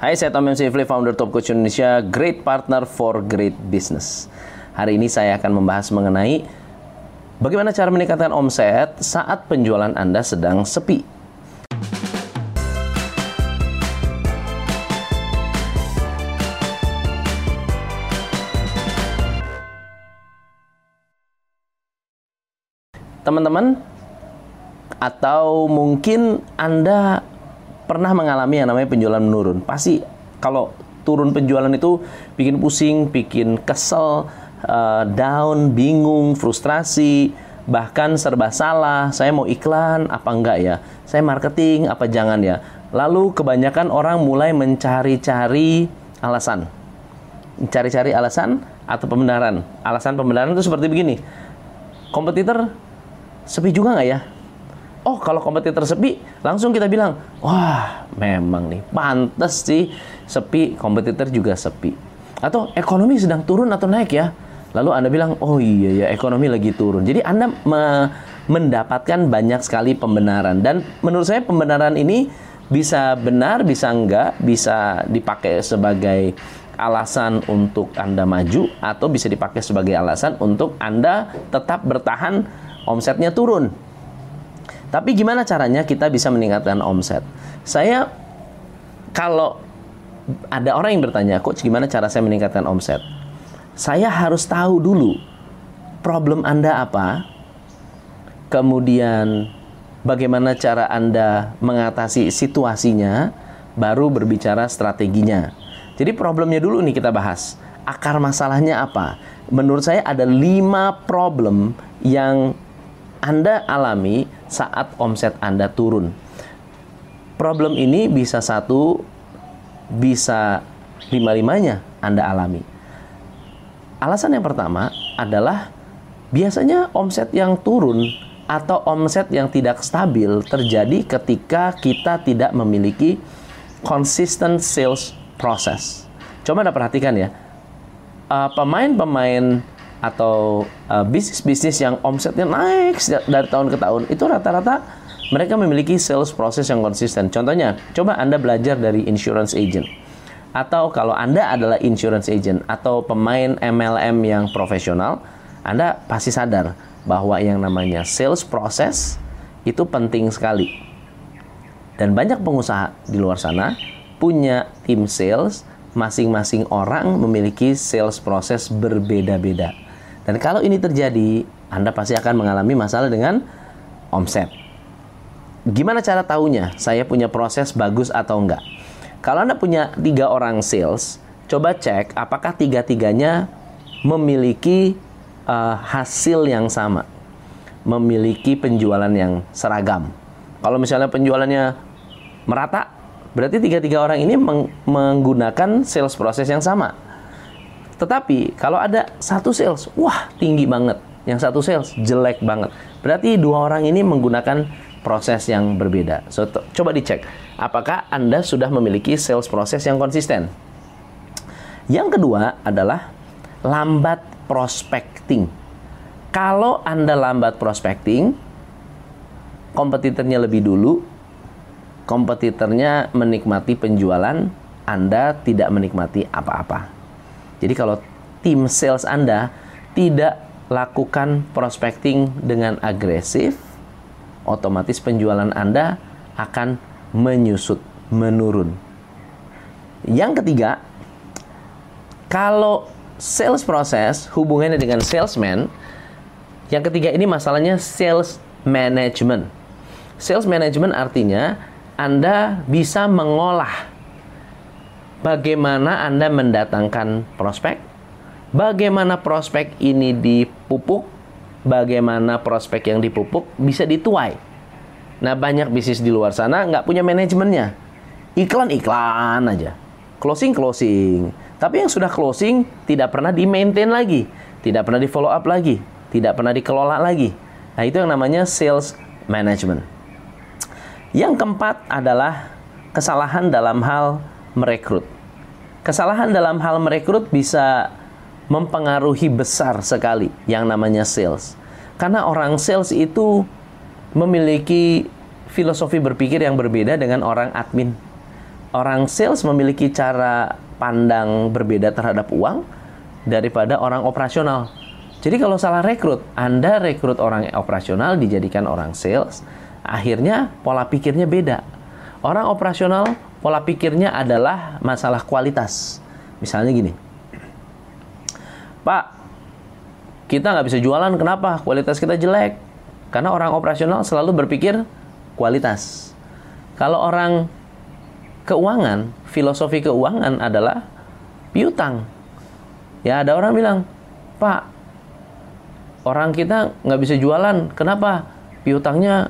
Hai, saya Tom. Sifli, founder Top Coach Indonesia, Great Partner for Great Business. Hari ini saya akan membahas mengenai bagaimana cara meningkatkan omset saat penjualan Anda sedang sepi. Teman-teman, atau mungkin Anda pernah mengalami yang namanya penjualan menurun. Pasti kalau turun penjualan itu bikin pusing, bikin kesel, uh, down, bingung, frustrasi, bahkan serba salah. Saya mau iklan apa enggak ya? Saya marketing apa jangan ya? Lalu kebanyakan orang mulai mencari-cari alasan. Mencari-cari alasan atau pembenaran. Alasan pembenaran itu seperti begini. Kompetitor sepi juga nggak ya? Oh, kalau kompetitor sepi, langsung kita bilang, wah, memang nih, pantas sih sepi, kompetitor juga sepi. Atau ekonomi sedang turun atau naik ya? Lalu Anda bilang, oh iya ya, ekonomi lagi turun. Jadi Anda me mendapatkan banyak sekali pembenaran. Dan menurut saya pembenaran ini bisa benar, bisa enggak, bisa dipakai sebagai alasan untuk Anda maju, atau bisa dipakai sebagai alasan untuk Anda tetap bertahan omsetnya turun. Tapi gimana caranya kita bisa meningkatkan omset? Saya kalau ada orang yang bertanya, coach gimana cara saya meningkatkan omset? Saya harus tahu dulu problem Anda apa, kemudian bagaimana cara Anda mengatasi situasinya, baru berbicara strateginya. Jadi problemnya dulu nih kita bahas. Akar masalahnya apa? Menurut saya ada lima problem yang anda alami saat omset Anda turun. Problem ini bisa satu, bisa lima-limanya Anda alami. Alasan yang pertama adalah biasanya omset yang turun atau omset yang tidak stabil terjadi ketika kita tidak memiliki consistent sales process. Coba Anda perhatikan ya, uh, pemain-pemain atau uh, bisnis-bisnis yang omsetnya naik dari tahun ke tahun itu rata-rata mereka memiliki sales proses yang konsisten. Contohnya, coba Anda belajar dari insurance agent. Atau kalau Anda adalah insurance agent atau pemain MLM yang profesional, Anda pasti sadar bahwa yang namanya sales proses itu penting sekali. Dan banyak pengusaha di luar sana punya tim sales, masing-masing orang memiliki sales proses berbeda-beda. Dan kalau ini terjadi, Anda pasti akan mengalami masalah dengan omset. Gimana cara tahunya saya punya proses bagus atau enggak? Kalau Anda punya tiga orang sales, coba cek apakah tiga-tiganya memiliki uh, hasil yang sama, memiliki penjualan yang seragam. Kalau misalnya penjualannya merata, berarti tiga-tiga orang ini meng menggunakan sales proses yang sama tetapi kalau ada satu sales, wah tinggi banget. Yang satu sales jelek banget. Berarti dua orang ini menggunakan proses yang berbeda. So, coba dicek, apakah Anda sudah memiliki sales proses yang konsisten? Yang kedua adalah lambat prospecting. Kalau Anda lambat prospecting, kompetitornya lebih dulu, kompetitornya menikmati penjualan, Anda tidak menikmati apa-apa. Jadi kalau tim sales Anda tidak lakukan prospecting dengan agresif, otomatis penjualan Anda akan menyusut, menurun. Yang ketiga, kalau sales proses hubungannya dengan salesman, yang ketiga ini masalahnya sales management. Sales management artinya Anda bisa mengolah bagaimana Anda mendatangkan prospek, bagaimana prospek ini dipupuk, bagaimana prospek yang dipupuk bisa dituai. Nah banyak bisnis di luar sana nggak punya manajemennya. Iklan-iklan aja. Closing-closing. Tapi yang sudah closing tidak pernah di-maintain lagi. Tidak pernah di-follow up lagi. Tidak pernah dikelola lagi. Nah itu yang namanya sales management. Yang keempat adalah kesalahan dalam hal merekrut. Kesalahan dalam hal merekrut bisa mempengaruhi besar sekali yang namanya sales. Karena orang sales itu memiliki filosofi berpikir yang berbeda dengan orang admin. orang sales memiliki cara pandang berbeda terhadap uang daripada orang operasional. Jadi kalau salah rekrut, Anda rekrut orang operasional dijadikan orang sales, akhirnya pola pikirnya beda. Orang operasional pola pikirnya adalah masalah kualitas. Misalnya gini, Pak, kita nggak bisa jualan, kenapa? Kualitas kita jelek. Karena orang operasional selalu berpikir kualitas. Kalau orang keuangan, filosofi keuangan adalah piutang. Ya ada orang bilang, Pak, orang kita nggak bisa jualan, kenapa? Piutangnya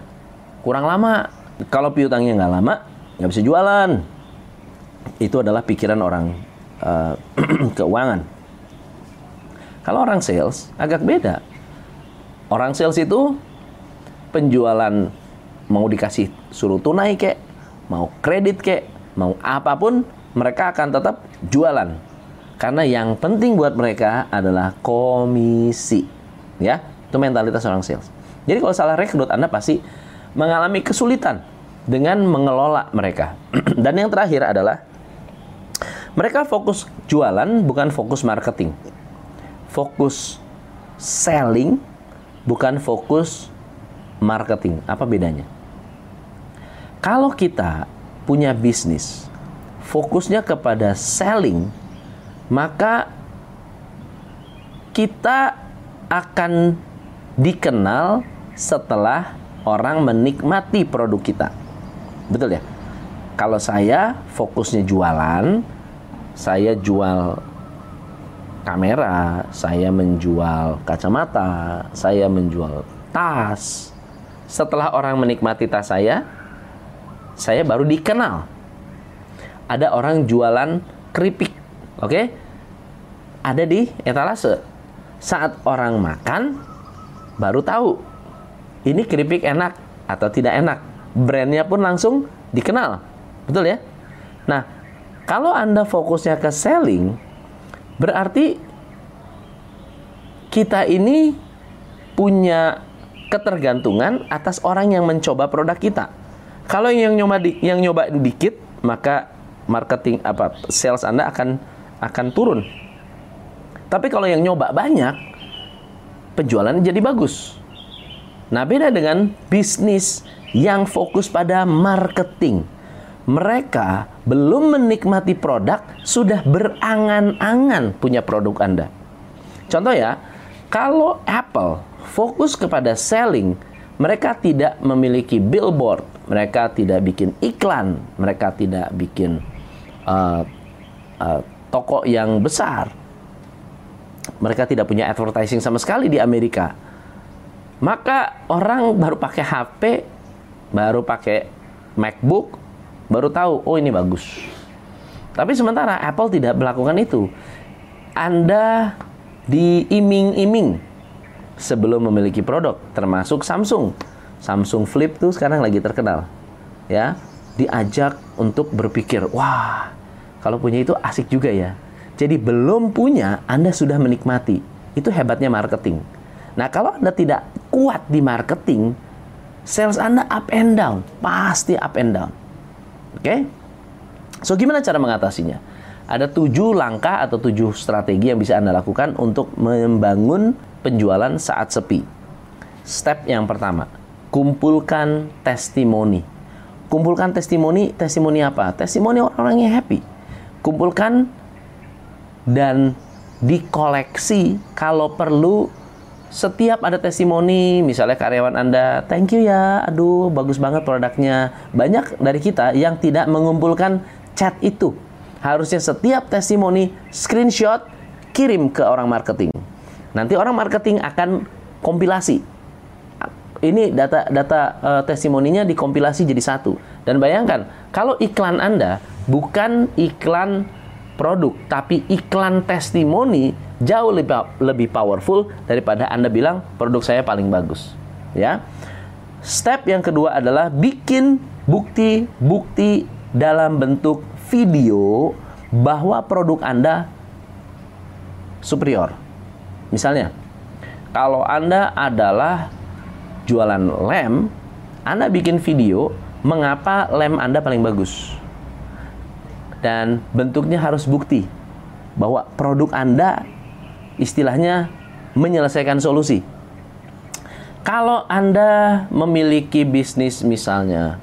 kurang lama. Kalau piutangnya nggak lama, nggak bisa jualan. Itu adalah pikiran orang uh, keuangan. Kalau orang sales agak beda. Orang sales itu penjualan mau dikasih suruh tunai kek, mau kredit kek, mau apa pun mereka akan tetap jualan karena yang penting buat mereka adalah komisi. Ya, itu mentalitas orang sales. Jadi kalau salah rekrut Anda pasti mengalami kesulitan dengan mengelola mereka. Dan yang terakhir adalah mereka fokus jualan bukan fokus marketing. Fokus selling bukan fokus marketing. Apa bedanya? Kalau kita punya bisnis fokusnya kepada selling maka kita akan dikenal setelah orang menikmati produk kita. Betul ya? Kalau saya fokusnya jualan, saya jual kamera, saya menjual kacamata, saya menjual tas. Setelah orang menikmati tas saya, saya baru dikenal. Ada orang jualan keripik Oke? Okay? Ada di etalase. Saat orang makan baru tahu ini keripik enak atau tidak enak. Brandnya pun langsung dikenal. Betul ya? Nah, kalau Anda fokusnya ke selling, berarti kita ini punya ketergantungan atas orang yang mencoba produk kita. Kalau yang nyoba di, yang nyoba dikit, maka marketing apa sales Anda akan akan turun. Tapi kalau yang nyoba banyak, penjualannya jadi bagus. Nah, beda dengan bisnis yang fokus pada marketing. Mereka belum menikmati produk, sudah berangan-angan punya produk Anda. Contoh ya, kalau Apple fokus kepada selling, mereka tidak memiliki billboard, mereka tidak bikin iklan, mereka tidak bikin uh, uh, toko yang besar. Mereka tidak punya advertising sama sekali di Amerika. Maka orang baru pakai HP, baru pakai MacBook, baru tahu, oh ini bagus. Tapi sementara Apple tidak melakukan itu. Anda diiming-iming sebelum memiliki produk, termasuk Samsung. Samsung Flip tuh sekarang lagi terkenal. Ya, diajak untuk berpikir, wah, kalau punya itu asik juga ya. Jadi belum punya, Anda sudah menikmati. Itu hebatnya marketing. Nah, kalau Anda tidak kuat di marketing, sales Anda up and down, pasti up and down. Oke? Okay? So, gimana cara mengatasinya? Ada tujuh langkah atau tujuh strategi yang bisa Anda lakukan untuk membangun penjualan saat sepi. Step yang pertama, kumpulkan testimoni. Kumpulkan testimoni, testimoni apa? Testimoni orang-orang yang happy kumpulkan dan dikoleksi kalau perlu setiap ada testimoni misalnya karyawan Anda thank you ya aduh bagus banget produknya. Banyak dari kita yang tidak mengumpulkan chat itu. Harusnya setiap testimoni screenshot kirim ke orang marketing. Nanti orang marketing akan kompilasi. Ini data data uh, testimoninya dikompilasi jadi satu. Dan bayangkan kalau iklan Anda bukan iklan produk, tapi iklan testimoni jauh lebih lebih powerful daripada Anda bilang produk saya paling bagus. Ya. Step yang kedua adalah bikin bukti-bukti dalam bentuk video bahwa produk Anda superior. Misalnya, kalau Anda adalah jualan lem, Anda bikin video mengapa lem Anda paling bagus dan bentuknya harus bukti bahwa produk Anda istilahnya menyelesaikan solusi. Kalau Anda memiliki bisnis misalnya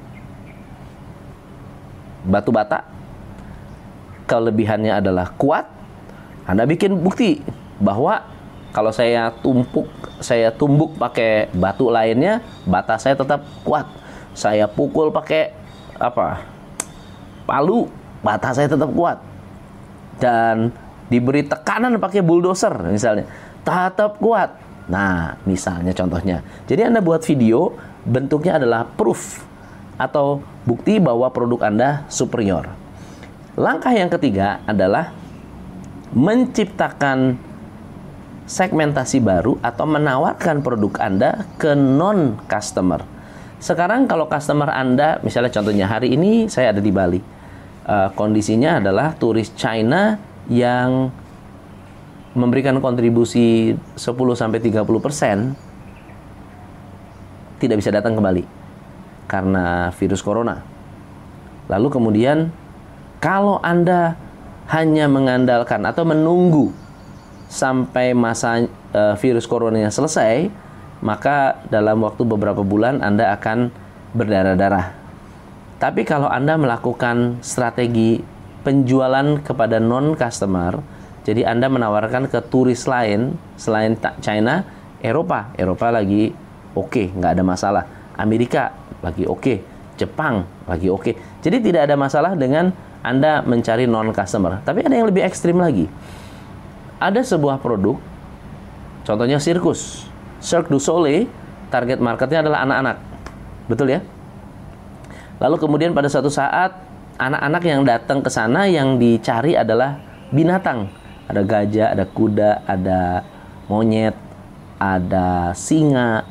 batu bata, kelebihannya adalah kuat, Anda bikin bukti bahwa kalau saya tumpuk, saya tumbuk pakai batu lainnya, bata saya tetap kuat. Saya pukul pakai apa? Palu, bata saya tetap kuat. Dan diberi tekanan pakai bulldozer misalnya, tetap kuat. Nah, misalnya contohnya. Jadi Anda buat video, bentuknya adalah proof atau bukti bahwa produk Anda superior. Langkah yang ketiga adalah menciptakan segmentasi baru atau menawarkan produk Anda ke non customer. Sekarang kalau customer Anda, misalnya contohnya hari ini saya ada di Bali, uh, kondisinya adalah turis China yang memberikan kontribusi 10 sampai 30 persen tidak bisa datang kembali karena virus corona. Lalu kemudian kalau Anda hanya mengandalkan atau menunggu sampai masa uh, virus coronanya selesai, maka dalam waktu beberapa bulan Anda akan berdarah-darah. Tapi kalau Anda melakukan strategi penjualan kepada non-customer, jadi Anda menawarkan ke turis lain selain China, Eropa. Eropa lagi oke, okay, nggak ada masalah. Amerika lagi oke, okay. Jepang lagi oke. Okay. Jadi tidak ada masalah dengan Anda mencari non-customer. Tapi ada yang lebih ekstrim lagi. Ada sebuah produk, contohnya sirkus. Cirque du Soleil, target marketnya adalah anak-anak. Betul ya? Lalu kemudian pada suatu saat, anak-anak yang datang ke sana yang dicari adalah binatang ada gajah, ada kuda, ada monyet, ada singa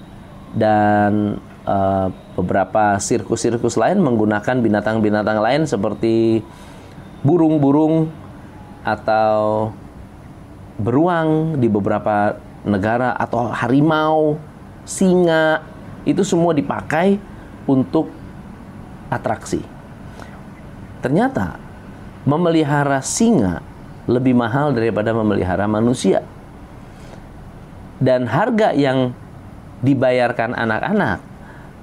dan uh, beberapa sirkus-sirkus lain menggunakan binatang-binatang lain seperti burung-burung atau beruang di beberapa negara atau harimau, singa itu semua dipakai untuk atraksi. Ternyata memelihara singa lebih mahal daripada memelihara manusia. Dan harga yang dibayarkan anak-anak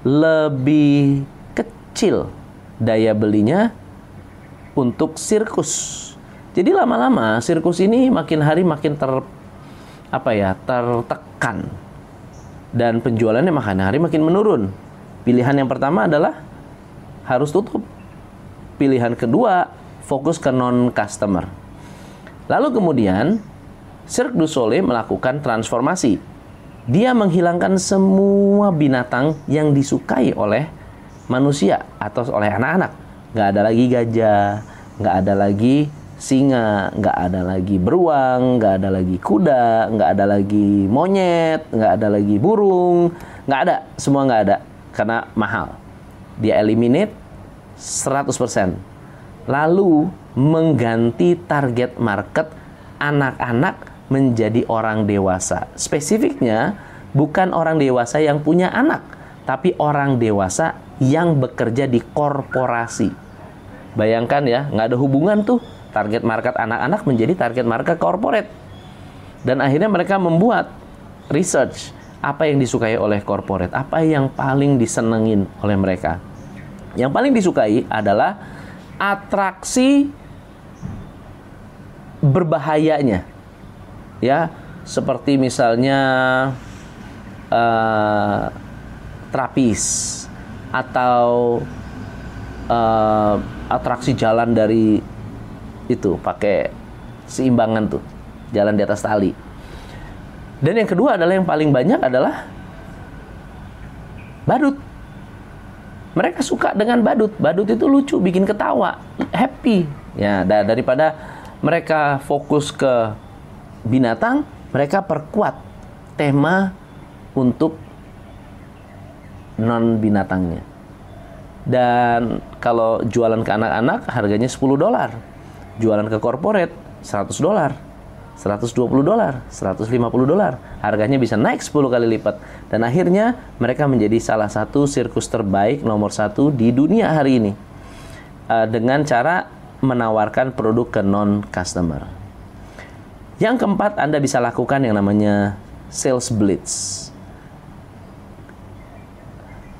lebih kecil daya belinya untuk sirkus. Jadi lama-lama sirkus ini makin hari makin ter apa ya, tertekan. Dan penjualannya makin hari makin menurun. Pilihan yang pertama adalah harus tutup. Pilihan kedua fokus ke non customer Lalu kemudian Cirque du Soleil melakukan transformasi. Dia menghilangkan semua binatang yang disukai oleh manusia atau oleh anak-anak. Nggak ada lagi gajah, nggak ada lagi singa, nggak ada lagi beruang, nggak ada lagi kuda, nggak ada lagi monyet, nggak ada lagi burung, nggak ada, semua nggak ada karena mahal. Dia eliminate 100%. Lalu mengganti target market anak-anak menjadi orang dewasa. Spesifiknya bukan orang dewasa yang punya anak, tapi orang dewasa yang bekerja di korporasi. Bayangkan ya, nggak ada hubungan tuh target market anak-anak menjadi target market corporate. Dan akhirnya mereka membuat research apa yang disukai oleh corporate, apa yang paling disenengin oleh mereka. Yang paling disukai adalah atraksi berbahayanya. Ya seperti misalnya uh, terapis atau uh, atraksi jalan dari itu pakai seimbangan tuh jalan di atas tali. Dan yang kedua adalah yang paling banyak adalah badut mereka suka dengan badut badut itu lucu bikin ketawa happy ya daripada mereka fokus ke binatang, mereka perkuat tema untuk non binatangnya. Dan kalau jualan ke anak-anak harganya 10 dolar. Jualan ke corporate 100 dolar. 120 dolar, 150 dolar. Harganya bisa naik 10 kali lipat. Dan akhirnya mereka menjadi salah satu sirkus terbaik nomor satu di dunia hari ini. Uh, dengan cara menawarkan produk ke non-customer. Yang keempat, Anda bisa lakukan yang namanya sales blitz.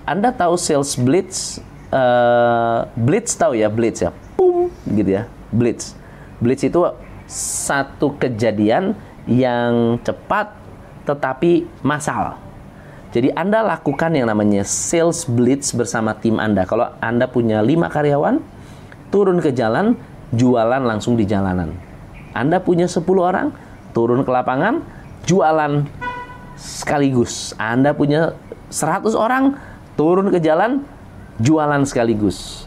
Anda tahu sales blitz? Uh, blitz tahu ya, blitz ya, pum, gitu ya, blitz. Blitz itu satu kejadian yang cepat tetapi massal. Jadi Anda lakukan yang namanya sales blitz bersama tim Anda. Kalau Anda punya lima karyawan, turun ke jalan, jualan langsung di jalanan. Anda punya 10 orang, turun ke lapangan, jualan sekaligus. Anda punya 100 orang, turun ke jalan, jualan sekaligus.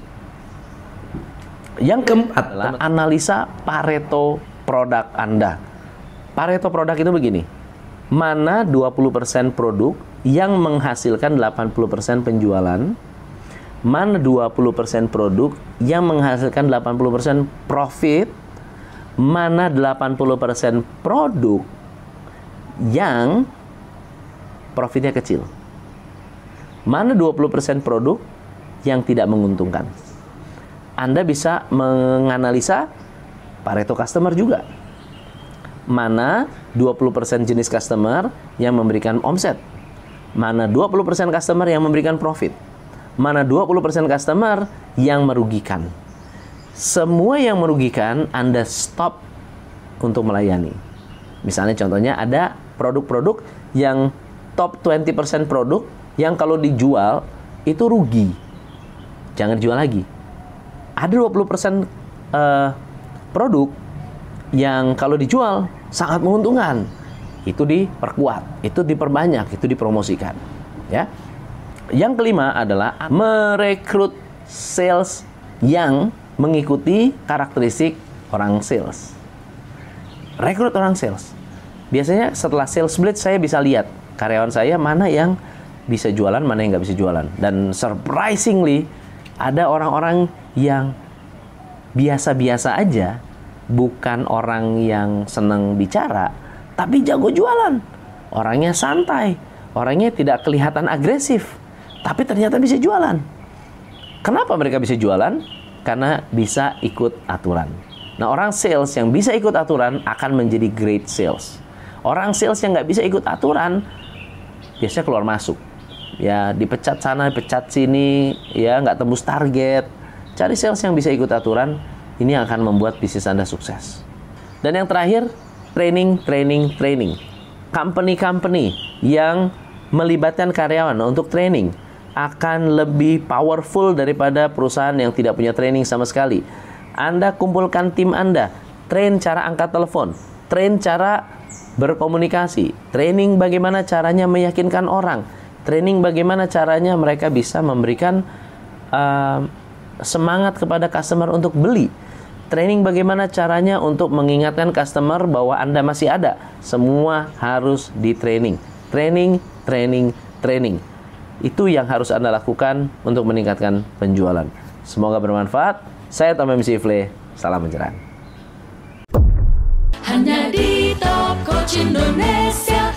Yang keempat adalah analisa Pareto produk Anda. Pareto produk itu begini. Mana 20% produk yang menghasilkan 80% penjualan, mana 20% produk yang menghasilkan 80% profit, mana 80% produk yang profitnya kecil. Mana 20% produk yang tidak menguntungkan. Anda bisa menganalisa Pareto customer juga. Mana 20% jenis customer yang memberikan omset mana 20% customer yang memberikan profit, mana 20% customer yang merugikan. Semua yang merugikan Anda stop untuk melayani. Misalnya contohnya ada produk-produk yang top 20% produk yang kalau dijual itu rugi. Jangan jual lagi. Ada 20% uh, eh, produk yang kalau dijual sangat menguntungkan itu diperkuat, itu diperbanyak, itu dipromosikan. Ya. Yang kelima adalah merekrut sales yang mengikuti karakteristik orang sales. Rekrut orang sales. Biasanya setelah sales split saya bisa lihat karyawan saya mana yang bisa jualan, mana yang nggak bisa jualan. Dan surprisingly ada orang-orang yang biasa-biasa aja, bukan orang yang senang bicara, tapi jago jualan. Orangnya santai, orangnya tidak kelihatan agresif, tapi ternyata bisa jualan. Kenapa mereka bisa jualan? Karena bisa ikut aturan. Nah, orang sales yang bisa ikut aturan akan menjadi great sales. Orang sales yang nggak bisa ikut aturan, biasanya keluar masuk. Ya, dipecat sana, dipecat sini, ya nggak tembus target. Cari sales yang bisa ikut aturan, ini akan membuat bisnis Anda sukses. Dan yang terakhir, training, training, training. Company-company yang melibatkan karyawan untuk training akan lebih powerful daripada perusahaan yang tidak punya training sama sekali. Anda kumpulkan tim Anda, train cara angkat telepon, train cara berkomunikasi, training bagaimana caranya meyakinkan orang, training bagaimana caranya mereka bisa memberikan uh, semangat kepada customer untuk beli training bagaimana caranya untuk mengingatkan customer bahwa Anda masih ada. Semua harus di training. Training, training, training. Itu yang harus Anda lakukan untuk meningkatkan penjualan. Semoga bermanfaat. Saya Tom MC Fle. Salam menjerang. Hanya di Top Coach Indonesia.